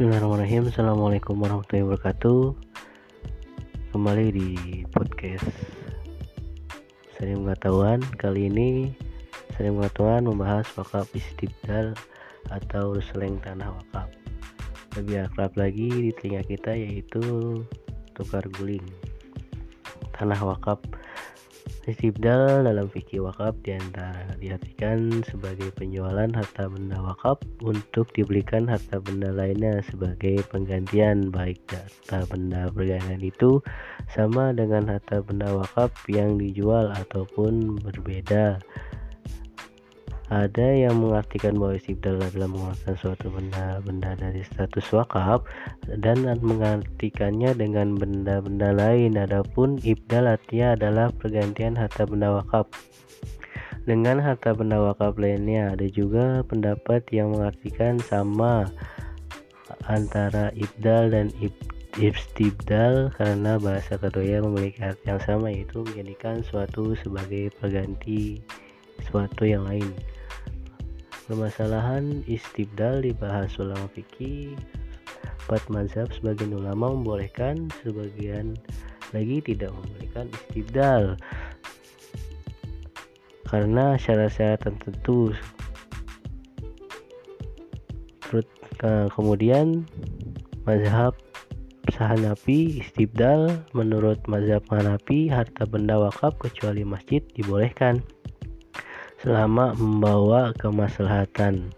Bismillahirrahmanirrahim. Assalamualaikum warahmatullahi wabarakatuh. Kembali di podcast Sering Pengetahuan. Kali ini Sering Pengetahuan membahas wakaf istibdal Atau seleng tanah wakaf. Lebih akrab lagi di telinga kita yaitu Tukar guling. Tanah wakaf Istibdal dalam fikih wakaf di antara diartikan sebagai penjualan harta benda wakaf untuk dibelikan harta benda lainnya sebagai penggantian baik harta benda bergantian itu sama dengan harta benda wakaf yang dijual ataupun berbeda ada yang mengartikan bahwa istibdal adalah mengeluarkan suatu benda-benda dari status wakaf dan mengartikannya dengan benda-benda lain. Adapun ibdal artinya adalah pergantian harta benda wakaf dengan harta benda wakaf lainnya. Ada juga pendapat yang mengartikan sama antara ibdal dan istibdal karena bahasa kedua memiliki arti yang sama yaitu menjadikan suatu sebagai pengganti suatu yang lain. Permasalahan istibdal dibahas ulama fikih. Empat mazhab sebagian ulama membolehkan, sebagian lagi tidak membolehkan istibdal karena syarat-syarat tertentu. Kemudian mazhab Hanafi istibdal menurut mazhab Hanafi harta benda wakaf kecuali masjid dibolehkan selama membawa kemaslahatan.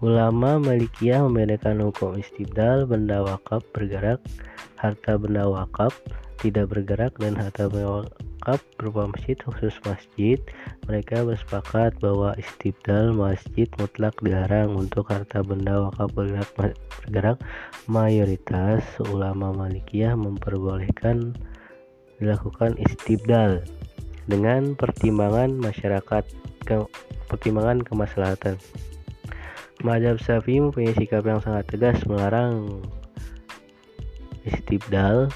Ulama Malikiyah membedakan hukum istibdal benda wakaf bergerak, harta benda wakaf tidak bergerak dan harta benda wakaf berupa masjid khusus masjid. Mereka bersepakat bahwa istibdal masjid mutlak dilarang untuk harta benda wakaf bergerak, bergerak. Mayoritas ulama Malikiyah memperbolehkan dilakukan istibdal dengan pertimbangan masyarakat ke, pertimbangan kemaslahatan. Mazhab Syafi'i mempunyai sikap yang sangat tegas melarang istibdal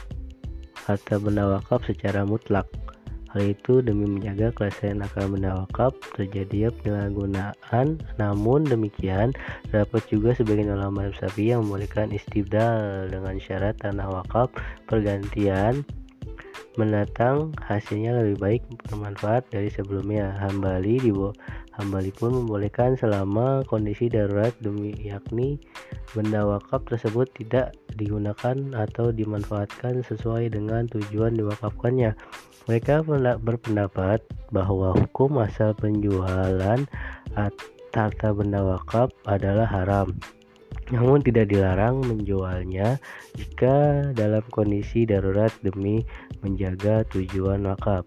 harta benda wakaf secara mutlak. Hal itu demi menjaga kelestarian akal benda wakaf terjadi penyalahgunaan. Namun demikian, dapat juga sebagian ulama Syafi'i yang membolehkan istibdal dengan syarat tanah wakaf pergantian menatang hasilnya lebih baik bermanfaat dari sebelumnya. Hambali di Hambali pun membolehkan selama kondisi darurat demi yakni benda wakaf tersebut tidak digunakan atau dimanfaatkan sesuai dengan tujuan diwakafkannya. Mereka berpendapat bahwa hukum asal penjualan harta benda wakaf adalah haram namun tidak dilarang menjualnya jika dalam kondisi darurat demi menjaga tujuan wakaf.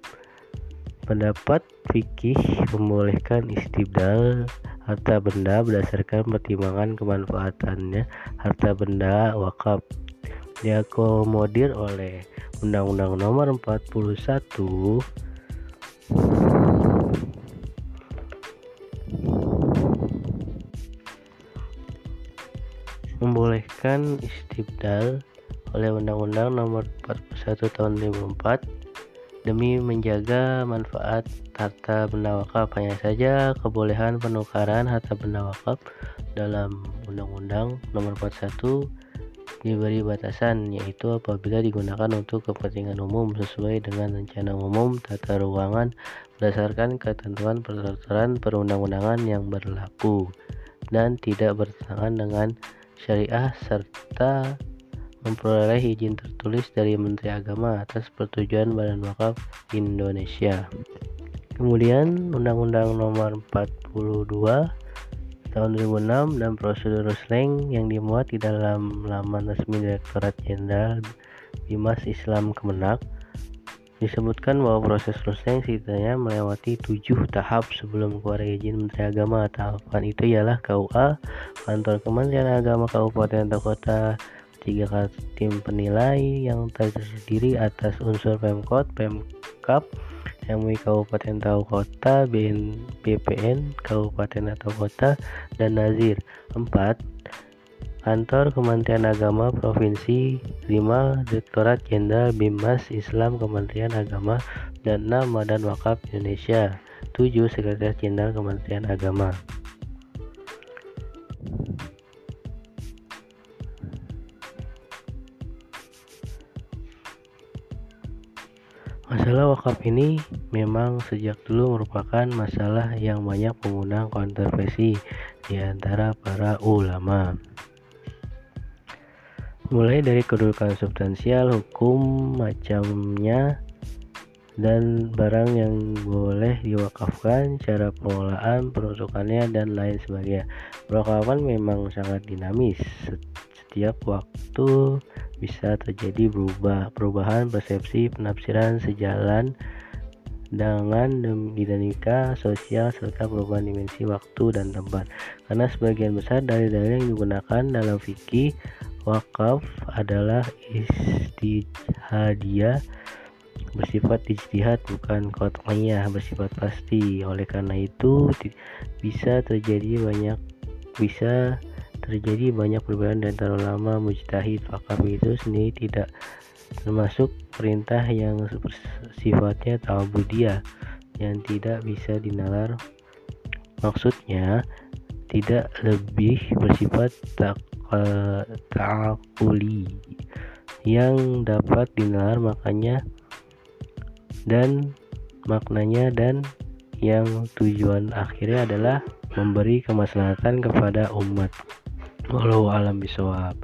Pendapat fikih membolehkan istibdal harta benda berdasarkan pertimbangan kemanfaatannya harta benda wakaf diakomodir oleh Undang-Undang Nomor 41 membolehkan istibdal oleh Undang-Undang Nomor 41 Tahun 2004 demi menjaga manfaat harta benda wakaf. Hanya saja kebolehan penukaran harta benda wakaf dalam Undang-Undang Nomor 41 diberi batasan yaitu apabila digunakan untuk kepentingan umum sesuai dengan rencana umum tata ruangan berdasarkan ketentuan peraturan perundang-undangan yang berlaku dan tidak bertentangan dengan syariah serta memperoleh izin tertulis dari Menteri Agama atas persetujuan Badan Wakaf Indonesia. Kemudian Undang-Undang Nomor 42 tahun 2006 dan prosedur Rusleng yang dimuat di dalam laman resmi Direktorat Jenderal Bimas Islam Kemenak Disebutkan bahwa proses Rusleng setidaknya melewati tujuh tahap sebelum keluar izin Menteri Agama. Tahapan itu ialah KUA, Kantor Kementerian Agama Kabupaten atau Kota, tiga tim penilai yang terdiri atas unsur Pemkot, Pemkap, MUI Kabupaten atau Kota, BPN Kabupaten atau Kota, dan Nazir. 4 Kantor Kementerian Agama Provinsi 5 Direktorat Jenderal Bimas Islam Kementerian Agama dan 6 Madan Wakaf Indonesia 7 Sekretaris Jenderal Kementerian Agama Masalah wakaf ini memang sejak dulu merupakan masalah yang banyak mengundang kontroversi di antara para ulama. Mulai dari kedudukan substansial, hukum, macamnya, dan barang yang boleh diwakafkan, cara pengelolaan, peruntukannya, dan lain sebagainya. Perwakafan memang sangat dinamis. Setiap waktu bisa terjadi berubah perubahan persepsi penafsiran sejalan dengan dinamika sosial serta perubahan dimensi waktu dan tempat. Karena sebagian besar dari dalil yang digunakan dalam fikih wakaf adalah istihadiyah bersifat ijtihad bukan qat'iyah bersifat pasti. Oleh karena itu bisa terjadi banyak bisa terjadi banyak perbedaan di antara ulama mujtahid wakaf itu sendiri tidak termasuk perintah yang sifatnya ta'budiyah yang tidak bisa dinalar maksudnya tidak lebih bersifat ta'akuli yang dapat dinalar makanya dan maknanya dan yang tujuan akhirnya adalah memberi kemaslahatan kepada umat. Walau alam bisawab